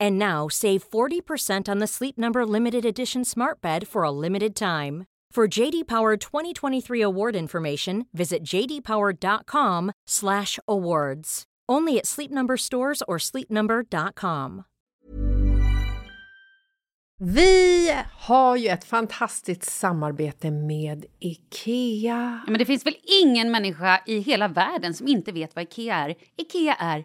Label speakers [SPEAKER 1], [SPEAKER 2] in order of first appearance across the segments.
[SPEAKER 1] And now save 40% on the Sleep Number limited edition Smart Bed for a limited time. For JD Power 2023 award information, visit jdpower.com/awards. Only at Sleep Number stores or sleepnumber.com.
[SPEAKER 2] Vi har ju ett fantastiskt samarbete med IKEA.
[SPEAKER 3] Ja, men det finns väl ingen människa i hela världen som inte vet vad Ikea är. Ikea är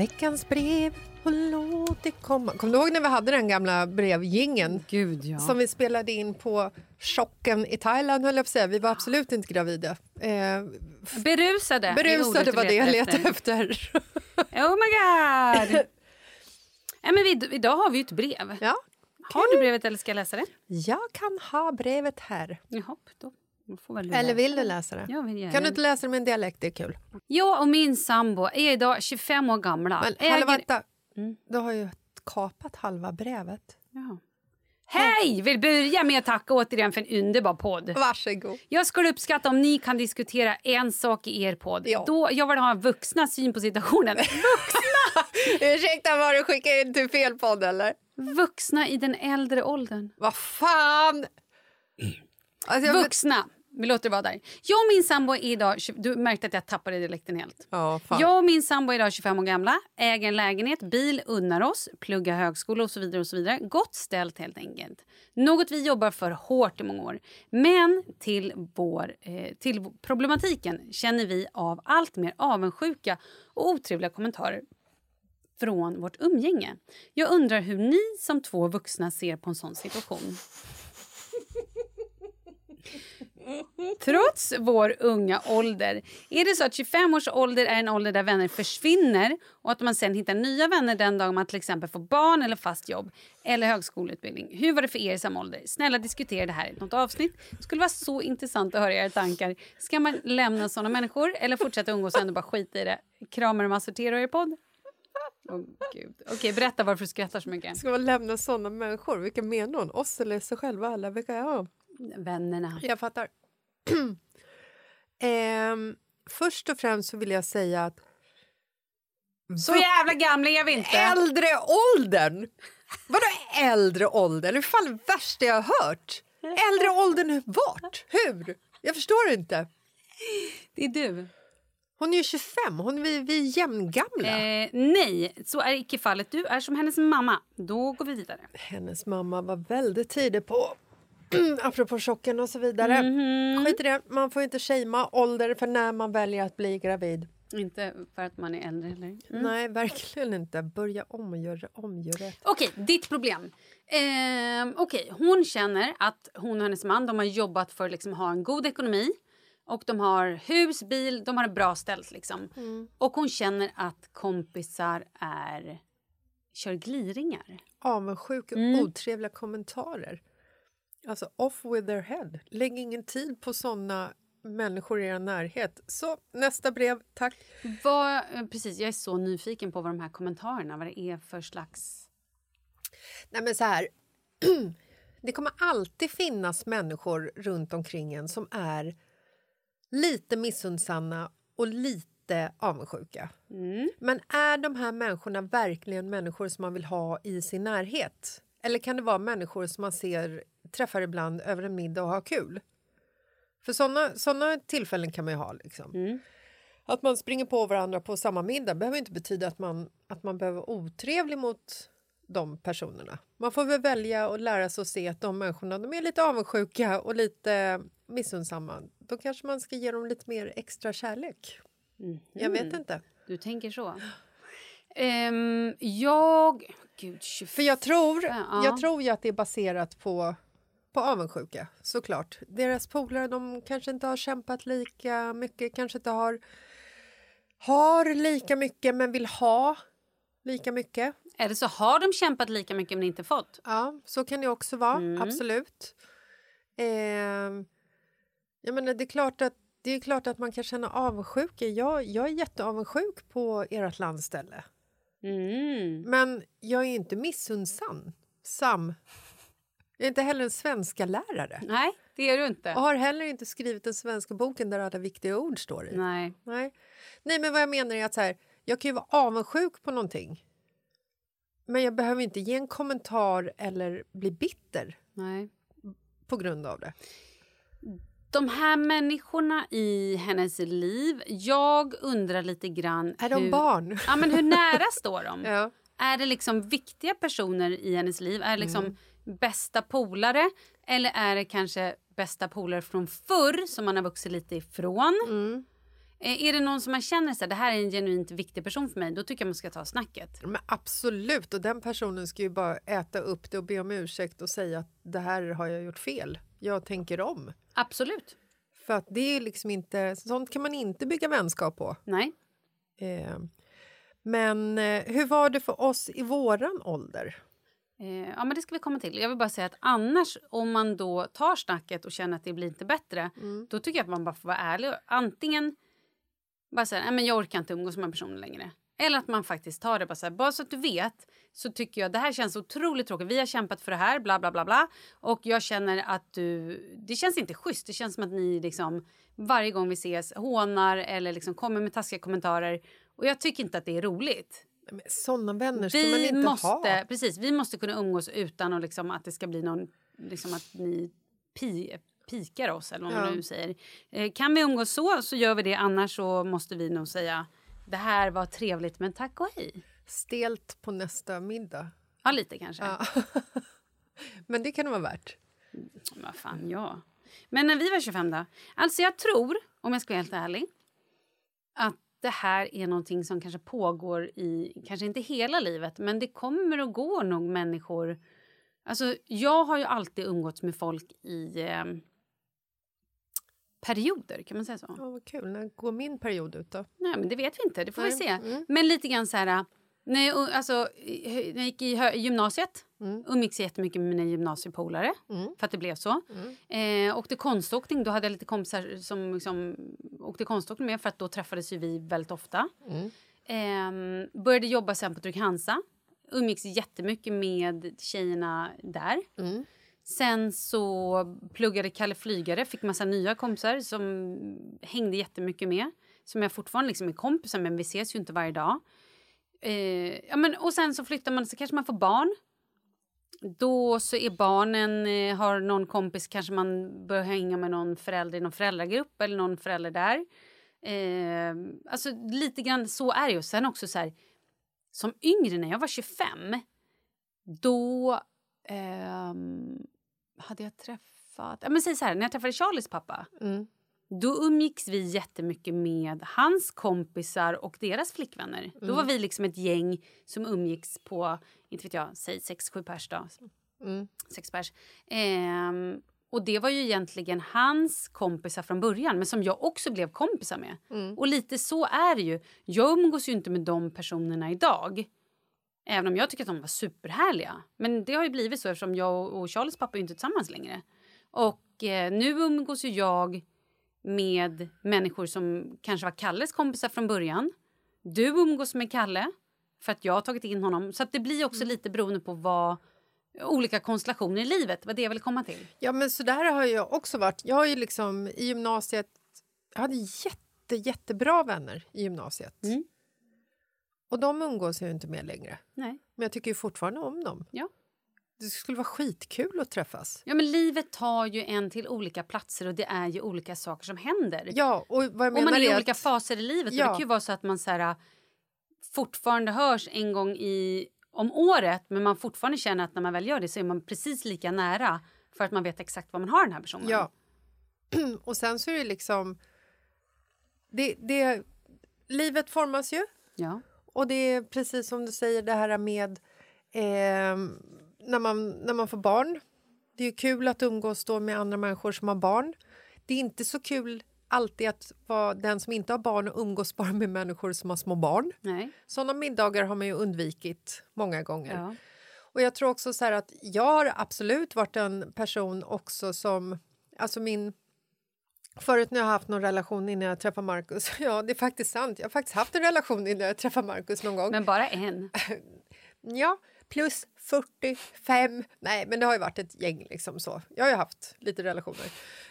[SPEAKER 2] Veckans brev och låt det komma. Kommer du ihåg när vi hade den gamla brevgingen
[SPEAKER 3] Gud ja.
[SPEAKER 2] som vi spelade in på chocken i Thailand? Höll jag på att säga. Vi var absolut inte gravida. Eh,
[SPEAKER 3] Berusade.
[SPEAKER 2] berusade var det jag letade efter.
[SPEAKER 3] Oh my god! Nej, men vi, idag har vi ju ett brev.
[SPEAKER 2] ja,
[SPEAKER 3] Har du brevet eller ska jag läsa det?
[SPEAKER 2] jag kan ha brevet här.
[SPEAKER 3] Jaha, då
[SPEAKER 2] Eller vill du läsa det?
[SPEAKER 3] Jag vill gärna.
[SPEAKER 2] Kan du inte läsa det med en dialekt? Det är kul.
[SPEAKER 3] Jag och min sambo är idag 25 år gamla.
[SPEAKER 2] Men hallå,
[SPEAKER 3] Äger-
[SPEAKER 2] vänta.
[SPEAKER 3] Mm.
[SPEAKER 2] Du har ju kapat halva brevet.
[SPEAKER 3] Jaha. Hej! Vill börja med att tacka återigen för en underbar podd.
[SPEAKER 2] Varsågod.
[SPEAKER 3] Jag skulle uppskatta om ni kan diskutera en sak i er podd.
[SPEAKER 2] Ja.
[SPEAKER 3] Då jag vill ha en vuxna syn på situationen.
[SPEAKER 2] Ursäkta, var du skickade in till fel podd eller?
[SPEAKER 3] vuxna i den äldre åldern.
[SPEAKER 2] Vad fan! Alltså,
[SPEAKER 3] Vuxna! Vi låter det vara där. Jag och min sambo är idag... Du märkte att jag tappade dialekten helt.
[SPEAKER 2] Ja, fan.
[SPEAKER 3] Jag och min sambo är idag 25 år gamla, äger en lägenhet, bil, unnar oss, pluggar högskola och så vidare. och så vidare. Gott ställt helt enkelt. Något vi jobbar för hårt i många år. Men till, vår, eh, till problematiken känner vi av allt mer avundsjuka och otrevliga kommentarer från vårt umgänge. Jag undrar hur ni som två vuxna ser på en sån situation. Trots vår unga ålder, är det så att 25 års ålder är en ålder där vänner försvinner och att man sen hittar nya vänner den dag man till exempel får barn eller fast jobb eller högskoleutbildning? Hur var det för er i samma ålder? Snälla diskutera det här i något avsnitt. Det skulle vara så intressant att höra era tankar. Ska man lämna såna människor eller fortsätta umgås och ändå bara skita i det? Kramar och massorterar er podd. Oh, Gud. Okej, berätta varför du skrattar så mycket.
[SPEAKER 2] Ska man lämna såna människor? Vilka menar hon? Oss eller sig själva? Alla? Vilka är de?
[SPEAKER 3] Vännerna.
[SPEAKER 2] Jag fattar. Ehm, först och främst så vill jag säga att
[SPEAKER 3] Så jävla gamla är vi inte.
[SPEAKER 2] äldre åldern! Vadå äldre åldern? Det är fan det värsta jag har hört. Äldre åldern vart? Hur? Jag förstår inte.
[SPEAKER 3] Det är du.
[SPEAKER 2] Hon är ju 25, hon, vi, vi är jämngamla.
[SPEAKER 3] Eh, nej, så är icke fallet. Du är som hennes mamma. Då går vi vidare.
[SPEAKER 2] Hennes mamma var väldigt tidig på apropå chocken och så vidare.
[SPEAKER 3] Mhm.
[SPEAKER 2] Skit i det, man får inte shamea ålder för när man väljer att bli gravid.
[SPEAKER 3] Inte för att man är äldre heller. Mm.
[SPEAKER 2] Nej, verkligen inte. Börja om och göra om, gör rätt.
[SPEAKER 3] Okej, ditt problem. Eh, Okej, Hon känner att hon och hennes man de har jobbat för att liksom, ha en god ekonomi. Och De har hus, bil, de har det bra ställt. Liksom. Och hon känner att kompisar är kör gliringar.
[SPEAKER 2] Avundsjuk och
[SPEAKER 3] Mm.
[SPEAKER 2] otrevliga kommentarer. Alltså off with their head. Lägg ingen tid på såna människor i er närhet. Så, nästa brev, tack.
[SPEAKER 3] Vad, eh, precis, jag är så nyfiken på vad de här kommentarerna vad det är för slags...
[SPEAKER 2] Nej men så här. Det kommer alltid finnas människor runt omkring en som är lite missunnsamma och lite avundsjuka. Men är de här människorna verkligen människor som man vill ha i sin närhet? Eller kan det vara människor som man ser träffar ibland över en middag och har kul? För såna, såna tillfällen kan man ju ha. Liksom. Att man springer på varandra på samma middag behöver inte betyda att man, att man behöver vara otrevlig mot de personerna. Man får väl välja och lära sig att se att de människorna de är lite avundsjuka och lite missunnsamma. Då kanske man ska ge dem lite mer extra kärlek. Jag vet inte.
[SPEAKER 3] Du tänker så. Ehm, jag... Gud, 25.
[SPEAKER 2] För jag tror,
[SPEAKER 3] Ja.
[SPEAKER 2] jag tror ju att det är baserat på, på avundsjuka, såklart. Deras polare de kanske inte har kämpat lika mycket, kanske inte har, har lika mycket men vill ha lika mycket.
[SPEAKER 3] Det så? Har de kämpat lika mycket men inte fått?
[SPEAKER 2] Ja, så kan det också vara.
[SPEAKER 3] Mm.
[SPEAKER 2] Absolut. Ehm, jag menar, det, är klart att, det är klart att man kan känna avundsjuka. Jag, jag är jätteavundsjuk på ert landställe.
[SPEAKER 3] Mm.
[SPEAKER 2] Men jag är inte missunnsam. Sam. Jag är inte heller en svenska lärare.
[SPEAKER 3] Nej, det är du inte.
[SPEAKER 2] Och har heller inte skrivit den svenska boken där alla viktiga ord står i.
[SPEAKER 3] Nej.
[SPEAKER 2] Nej. Nej, men vad jag menar är att så här, jag kan ju vara avundsjuk på någonting. Men jag behöver inte ge en kommentar eller bli bitter
[SPEAKER 3] Nej.
[SPEAKER 2] på grund av det.
[SPEAKER 3] De här människorna i hennes liv, jag undrar lite grann...
[SPEAKER 2] Är de
[SPEAKER 3] hur,
[SPEAKER 2] barn?
[SPEAKER 3] Ja, men hur nära står de?
[SPEAKER 2] Ja.
[SPEAKER 3] Är det liksom viktiga personer i hennes liv? Är det liksom
[SPEAKER 2] Mm.
[SPEAKER 3] Bästa polare? Eller är det kanske bästa polare från förr som man har vuxit lite ifrån?
[SPEAKER 2] Mm.
[SPEAKER 3] Eh, Är det någon som man känner så här, det här är en genuint viktig person för mig, då tycker jag man ska ta snacket.
[SPEAKER 2] Men absolut, och den personen ska ju bara äta upp det och be om ursäkt och säga att det här har jag gjort fel. Jag tänker om.
[SPEAKER 3] Absolut.
[SPEAKER 2] För att det är liksom inte, sånt kan man inte bygga vänskap på.
[SPEAKER 3] Nej.
[SPEAKER 2] Eh, men eh, hur var det för oss i våran ålder?
[SPEAKER 3] Eh, ja, men det ska vi komma till. Jag vill bara säga att annars, om man då tar snacket och känner att det blir inte bättre, då tycker jag att man bara får vara ärlig. Antingen bara säga, nej men jag orkar inte umgås med den personen längre. Eller att man faktiskt tar det bara så här, bara så att du vet så tycker jag det här känns otroligt tråkigt. Vi har kämpat för det här, bla bla bla bla. Och jag känner att du, det känns inte schysst. Det känns som att ni liksom varje gång vi ses hånar eller liksom kommer med taskiga kommentarer. Och jag tycker inte att det är roligt.
[SPEAKER 2] Såna vänner ska man
[SPEAKER 3] Vi
[SPEAKER 2] inte
[SPEAKER 3] måste,
[SPEAKER 2] ha.
[SPEAKER 3] precis, vi måste kunna umgås utan att, liksom, att det ska bli någon... Liksom att ni pi, pikar oss, eller vad man
[SPEAKER 2] Ja.
[SPEAKER 3] nu säger. Eh, kan vi umgås så, så gör vi det. Annars så måste vi nog säga det här var trevligt, men tack och hej.
[SPEAKER 2] Stelt på nästa middag.
[SPEAKER 3] Ja, lite kanske.
[SPEAKER 2] Ja. Men det kan det vara värt.
[SPEAKER 3] Men Vad fan, ja. Men när vi var 25 då? Alltså jag tror, om jag ska vara helt ärlig, att det här är någonting som kanske pågår i, kanske inte hela livet, men det kommer att gå nog människor... Alltså, jag har ju alltid umgåtts med folk i eh, perioder, kan man säga så?
[SPEAKER 2] Ja, vad kul. När går min period ut då?
[SPEAKER 3] Nej, men det vet vi inte, det får vi
[SPEAKER 2] Nej,
[SPEAKER 3] se.
[SPEAKER 2] mm.
[SPEAKER 3] Men lite grann så här... Jag, alltså, när jag gick i gymnasiet
[SPEAKER 2] Mm.
[SPEAKER 3] umgicks jättemycket med mina gymnasiepolare. För att det blev så. Eh, åkte konståkning, då hade jag lite kompisar som liksom, åkte konståkning med för att då träffades ju vi väldigt ofta. Eh, började jobba sen på Trygg-Hansa. Umgicks jättemycket med tjejerna där. Sen så pluggade Kalle Flygare, fick massa nya kompisar som hängde jättemycket med. Som jag fortfarande liksom är kompisar med, men vi ses ju inte varje dag. Eh, ja, men, och sen så flyttar man, så kanske man får barn. Då så är barnen, eh, har någon kompis, kanske man börjar hänga med någon förälder i någon föräldragrupp eller någon förälder där. Eh, alltså lite grann så är det ju. Sen också så här, som yngre när jag var 25, då ehm, hade jag träffat, ja men säg så här, när jag träffade Charlies pappa.
[SPEAKER 2] Mm.
[SPEAKER 3] Då umgicks vi jättemycket med hans kompisar och deras flickvänner. Då var vi liksom ett gäng som umgicks på, inte vet jag, säg sex, sju pers då.
[SPEAKER 2] Mm.
[SPEAKER 3] Sex pers. Ehm, och det var ju egentligen hans kompisar från början, men som jag också blev kompisar med. Och lite så är det ju. Jag umgås ju inte med de personerna idag. Även om jag tycker att de var superhärliga. Men det har ju blivit så eftersom jag och Charles pappa är inte tillsammans längre. Och eh, nu umgås ju jag med människor som kanske var Kalles kompisar från början. Du umgås med Kalle för att jag har tagit in honom. Så att det blir också lite beroende på vad olika konstellationer i livet. Vad det jag vill komma till.
[SPEAKER 2] Ja, men så där har jag också varit. Jag har ju liksom i gymnasiet... Jag hade jätte, jättebra vänner i gymnasiet.
[SPEAKER 3] Mm.
[SPEAKER 2] Och de umgås jag inte med längre.
[SPEAKER 3] Nej.
[SPEAKER 2] Men jag tycker fortfarande om dem.
[SPEAKER 3] Ja.
[SPEAKER 2] Det skulle vara skitkul att träffas.
[SPEAKER 3] Ja, men livet tar ju en till olika platser och det är ju olika saker som händer.
[SPEAKER 2] Ja, och vad jag
[SPEAKER 3] och man är i olika
[SPEAKER 2] att,
[SPEAKER 3] faser i livet. Och
[SPEAKER 2] Ja.
[SPEAKER 3] det kan ju vara så att man så här, fortfarande hörs en gång i, om året men man fortfarande känner att när man väl gör det så är man precis lika nära för att man vet exakt vad man har den här personen.
[SPEAKER 2] Ja. Och sen så är det liksom... Det, det, livet formas ju.
[SPEAKER 3] Ja.
[SPEAKER 2] Och det är precis som du säger, det här med eh, när, man, när man får barn. Det är kul att umgås då med andra människor som har barn. Det är inte så kul alltid att vara den som inte har barn och umgås bara med människor som har små barn.
[SPEAKER 3] Nej.
[SPEAKER 2] Såna middagar har man ju undvikit många gånger.
[SPEAKER 3] Ja.
[SPEAKER 2] Och jag tror också så att jag har absolut varit en person också som... Alltså min... Förut när jag har haft någon relation innan jag träffade Markus. Ja, det är faktiskt sant. Jag har faktiskt haft en relation innan jag träffade Markus någon gång.
[SPEAKER 3] Men bara en.
[SPEAKER 2] Ja, plus 45. Nej, men det har ju varit ett gäng. liksom så. Jag har ju haft lite relationer.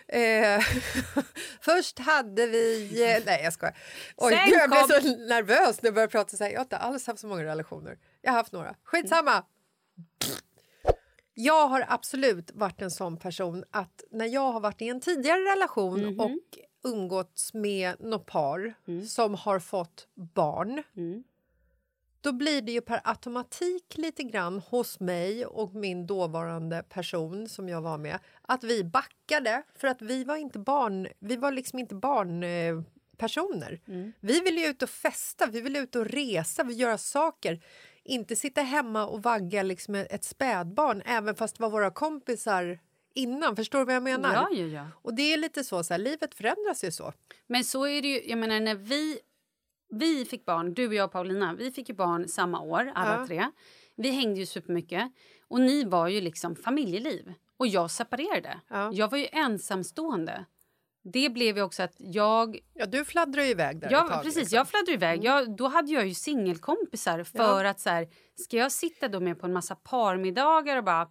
[SPEAKER 2] Eh, först hade vi... Eh, nej, jag skojar. Oj,
[SPEAKER 3] Sen
[SPEAKER 2] jag blev
[SPEAKER 3] kom-
[SPEAKER 2] så nervös när jag började prata så här. Jag har inte alls haft så många relationer. Jag har haft några. Skitsamma! Jag har absolut varit en sån person att när jag har varit i en tidigare relation och umgåtts med något par som har fått barn då blir det ju per automatik lite grann hos mig och min dåvarande person som jag var med att vi backade för att vi var inte barn, vi var liksom inte barnpersoner. personer. Vi ville ut och festa, vi ville ut och resa, vi göra saker. Inte sitta hemma och vagga liksom ett spädbarn även fast det var våra kompisar innan. Förstår du vad jag menar?
[SPEAKER 3] Ja, ja, ja.
[SPEAKER 2] Och det är lite så, så här, livet förändras ju så.
[SPEAKER 3] Men så är det ju, jag menar när vi, vi fick barn, du och jag och Paulina, vi fick ju barn samma år, alla
[SPEAKER 2] Ja.
[SPEAKER 3] tre. Vi hängde ju supermycket. Och ni var ju liksom familjeliv. Och jag separerade.
[SPEAKER 2] Ja.
[SPEAKER 3] Jag var ju ensamstående. Det blev ju också att jag...
[SPEAKER 2] Ja, du fladdrar ju iväg där ett
[SPEAKER 3] Ja,
[SPEAKER 2] tag,
[SPEAKER 3] precis.
[SPEAKER 2] liksom.
[SPEAKER 3] Jag fladdrade iväg. Jag, då hade jag ju singelkompisar för att så här, ska jag sitta då med på en massa parmiddagar och bara...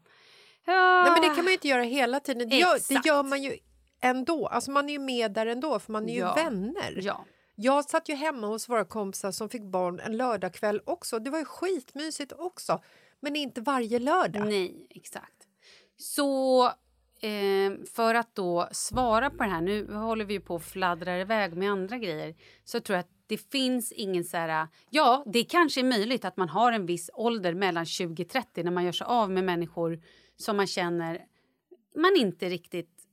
[SPEAKER 3] Ja,
[SPEAKER 2] Nej, men det kan man ju inte göra hela tiden. Det gör, det gör man ju ändå. Alltså man är ju med där ändå, för man är ju
[SPEAKER 3] Ja.
[SPEAKER 2] vänner.
[SPEAKER 3] Ja.
[SPEAKER 2] Jag satt ju hemma hos våra kompisar som fick barn en lördagkväll också. Det var ju skitmysigt också. Men inte varje lördag.
[SPEAKER 3] Nej, exakt. Så eh, för att då svara på det här, nu håller vi på att fladdra iväg med andra grejer, så tror jag att det finns ingen så här... Ja, det kanske är möjligt att man har en viss ålder mellan 20 och 30 när man gör sig av med människor som man känner man inte riktigt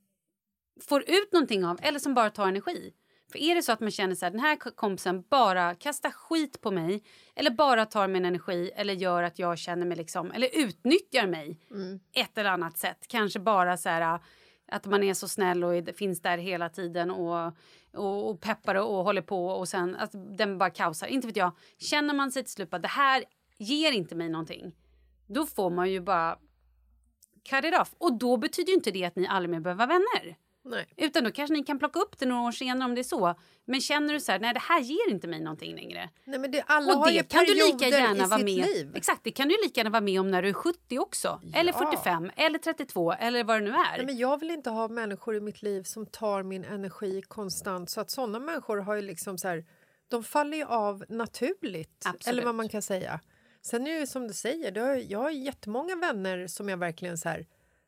[SPEAKER 3] får ut någonting av eller som bara tar energi. För är det så att man känner så här, den här kompisen bara kastar skit på mig eller bara tar min energi eller gör att jag känner mig liksom, eller utnyttjar mig
[SPEAKER 2] Mm.
[SPEAKER 3] ett eller annat sätt. Kanske bara så här att man är så snäll och är, finns där hela tiden och, och, och peppar och håller på och sen att den bara kaosar. Inte vet jag. Känner man sig till slut det här ger inte mig någonting. Då får man ju bara cut it off. Och då betyder inte det att ni aldrig mer behöver vara vänner.
[SPEAKER 2] Nej.
[SPEAKER 3] Utan då kanske ni kan plocka upp det några år senare om det är så. Men känner du så här, nej det här ger inte mig någonting längre.
[SPEAKER 2] Nej, men det, alla
[SPEAKER 3] Och
[SPEAKER 2] har
[SPEAKER 3] det kan du lika gärna vara med
[SPEAKER 2] liv.
[SPEAKER 3] Exakt, det kan du lika gärna vara med om när du är 70 också. Eller
[SPEAKER 2] Ja.
[SPEAKER 3] 45, eller 32, eller vad det nu är.
[SPEAKER 2] Nej, men jag vill inte ha människor i mitt liv som tar min energi konstant. Så att såna människor har ju liksom så här, de faller ju av naturligt.
[SPEAKER 3] Absolut.
[SPEAKER 2] Eller vad man kan säga. Sen är det ju som du säger, har, jag har jättemånga vänner som jag verkligen så här,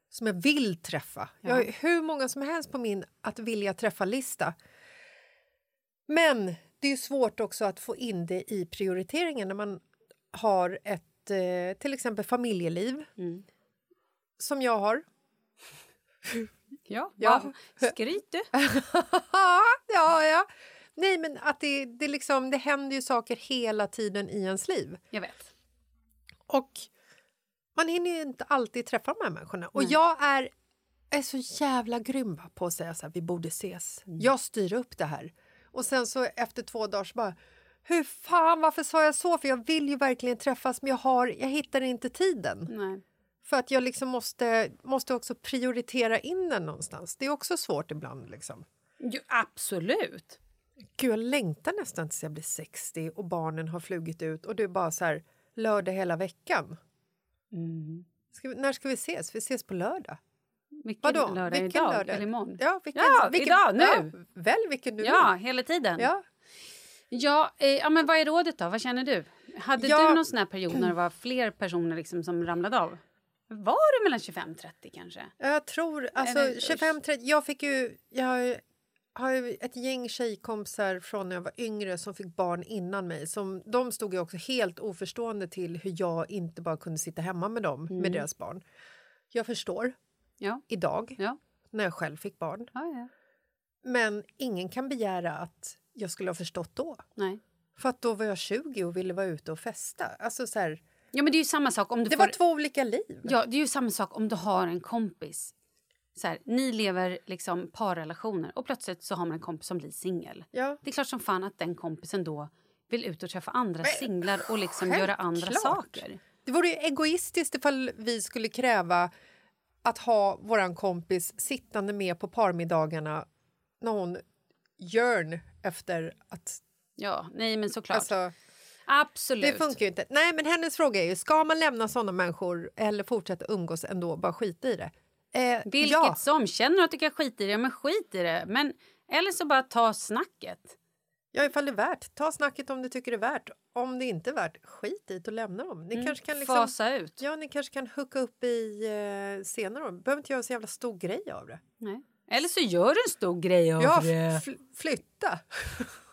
[SPEAKER 2] som jag vill träffa. Jag har hur många som helst på min att vilja träffa-lista. Men det är svårt också att få in det i prioriteringen när man har ett eh, till exempel familjeliv
[SPEAKER 3] Mm.
[SPEAKER 2] som jag har.
[SPEAKER 3] Ja,
[SPEAKER 2] Ja.
[SPEAKER 3] ja. skryt du.
[SPEAKER 2] ja, ja. Nej, men att det, det, liksom, det händer ju saker hela tiden i ens liv.
[SPEAKER 3] Jag vet.
[SPEAKER 2] Och man hinner ju inte alltid träffa de här människorna. Och jag är, är så jävla grym på att säga så här, vi borde ses. Jag styr upp det här. Och sen så efter två dagar så bara, hur fan, varför sa jag så? För jag vill ju verkligen träffas, men jag, har, jag hittar inte tiden.
[SPEAKER 3] Nej.
[SPEAKER 2] För att jag liksom måste, måste också prioritera in den någonstans. Det är också svårt ibland. Liksom.
[SPEAKER 3] Jo, absolut.
[SPEAKER 2] Gud, jag längtar nästan tills jag blir 60 och barnen har flugit ut och det är bara så här lördag hela veckan. Ska vi, när ska vi ses? Vi ses på lördag.
[SPEAKER 3] Vilken
[SPEAKER 2] Vadå?
[SPEAKER 3] lördag?
[SPEAKER 2] Vilken
[SPEAKER 3] idag?
[SPEAKER 2] lördag?
[SPEAKER 3] Eller imorgon?
[SPEAKER 2] Ja, vilken,
[SPEAKER 3] Ja,
[SPEAKER 2] vilken,
[SPEAKER 3] idag, nu.
[SPEAKER 2] Ja, välj vilken du
[SPEAKER 3] Ja,
[SPEAKER 2] vill.
[SPEAKER 3] hela tiden.
[SPEAKER 2] Ja.
[SPEAKER 3] Ja, eh, ja, men vad är rådet då? Vad känner du? Hade
[SPEAKER 2] Ja.
[SPEAKER 3] du någon sån här period när det var fler personer liksom som ramlade av? Var det mellan 25 30 kanske?
[SPEAKER 2] Jag tror, alltså
[SPEAKER 3] Eller-
[SPEAKER 2] 25-30, jag fick ju, jag har ju- ett gäng tjejkompisar från när jag var yngre som fick barn innan mig. Som, de stod ju också helt oförstående till hur jag inte bara kunde sitta hemma med dem,
[SPEAKER 3] Mm.
[SPEAKER 2] med deras barn. Jag förstår
[SPEAKER 3] Ja.
[SPEAKER 2] idag,
[SPEAKER 3] Ja.
[SPEAKER 2] när jag själv fick barn.
[SPEAKER 3] ja, ja.
[SPEAKER 2] Men ingen kan begära att jag skulle ha förstått då.
[SPEAKER 3] Nej.
[SPEAKER 2] För att då var jag 20 och ville vara ute och festa. Alltså så här,
[SPEAKER 3] Ja, men det är samma sak om du
[SPEAKER 2] det
[SPEAKER 3] får...
[SPEAKER 2] var två olika liv.
[SPEAKER 3] Ja, det är ju samma sak om du har en kompis. Så här, ni lever liksom parrelationer och plötsligt så har man en kompis som blir singel.
[SPEAKER 2] Ja.
[SPEAKER 3] Det är klart som fan att den kompisen då vill ut och träffa andra singlar och liksom göra andra
[SPEAKER 2] självklart.
[SPEAKER 3] saker.
[SPEAKER 2] Det vore ju egoistiskt ifall vi skulle kräva att ha våran kompis sittande med på parmiddagarna när hon yearn efter att...
[SPEAKER 3] Ja, nej men såklart.
[SPEAKER 2] Alltså,
[SPEAKER 3] Absolut.
[SPEAKER 2] det funkar ju inte. Nej, men hennes fråga är ju, ska man lämna såna människor eller fortsätta umgås ändå, bara skita i det? Eh,
[SPEAKER 3] Vilket
[SPEAKER 2] ja.
[SPEAKER 3] som. Känner du att du kan skita i det, men skit i det. Men, eller så bara ta snacket.
[SPEAKER 2] Ja, ifall det är värt. Ta snacket om du tycker det är värt. Om det inte är värt, skit i det och lämna dem. Ni kanske kan liksom...
[SPEAKER 3] Mm. Fasa ut.
[SPEAKER 2] Ja, ni kanske kan hooka upp i eh, senare. då. Behöver inte göra så jävla stor grej av det.
[SPEAKER 3] Nej. Eller så gör du en stor grej av
[SPEAKER 2] Ja,
[SPEAKER 3] det.
[SPEAKER 2] fl- flytta.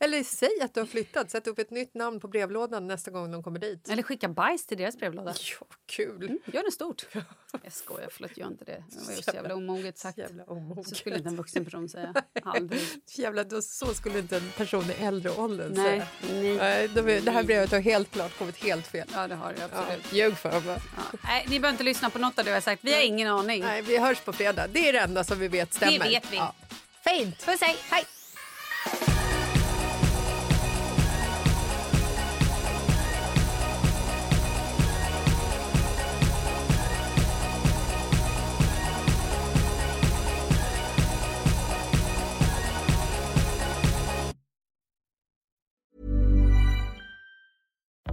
[SPEAKER 2] Eller säg att du har flyttat. Sätt upp ett nytt namn på brevlådan nästa gång de kommer dit.
[SPEAKER 3] Eller skicka bajs till deras brevlåda.
[SPEAKER 2] Ja, kul.
[SPEAKER 3] Gör det stort. Jag skojar, förlåt gör inte det. Det var ju så jävla omoget sagt.
[SPEAKER 2] Jävla omoget.
[SPEAKER 3] Så skulle inte en vuxen person säga. Aldrig.
[SPEAKER 2] Jävla, då, så skulle inte en person i äldre åldern
[SPEAKER 3] Nej,
[SPEAKER 2] säga.
[SPEAKER 3] nej.
[SPEAKER 2] De, det här brevet har helt klart kommit helt fel.
[SPEAKER 3] Ja, det har det
[SPEAKER 2] Ja,
[SPEAKER 3] absolut.
[SPEAKER 2] ljug för dem.
[SPEAKER 3] Ja. Nej, ni behöver inte lyssna på något av det jag har sagt. Vi har ingen aning.
[SPEAKER 2] Nej, vi hörs på fredag. Det är det enda som vi vet stämmer.
[SPEAKER 3] Det vet vi.
[SPEAKER 2] Ja. Fint!
[SPEAKER 3] Puss, hej!
[SPEAKER 2] Hej!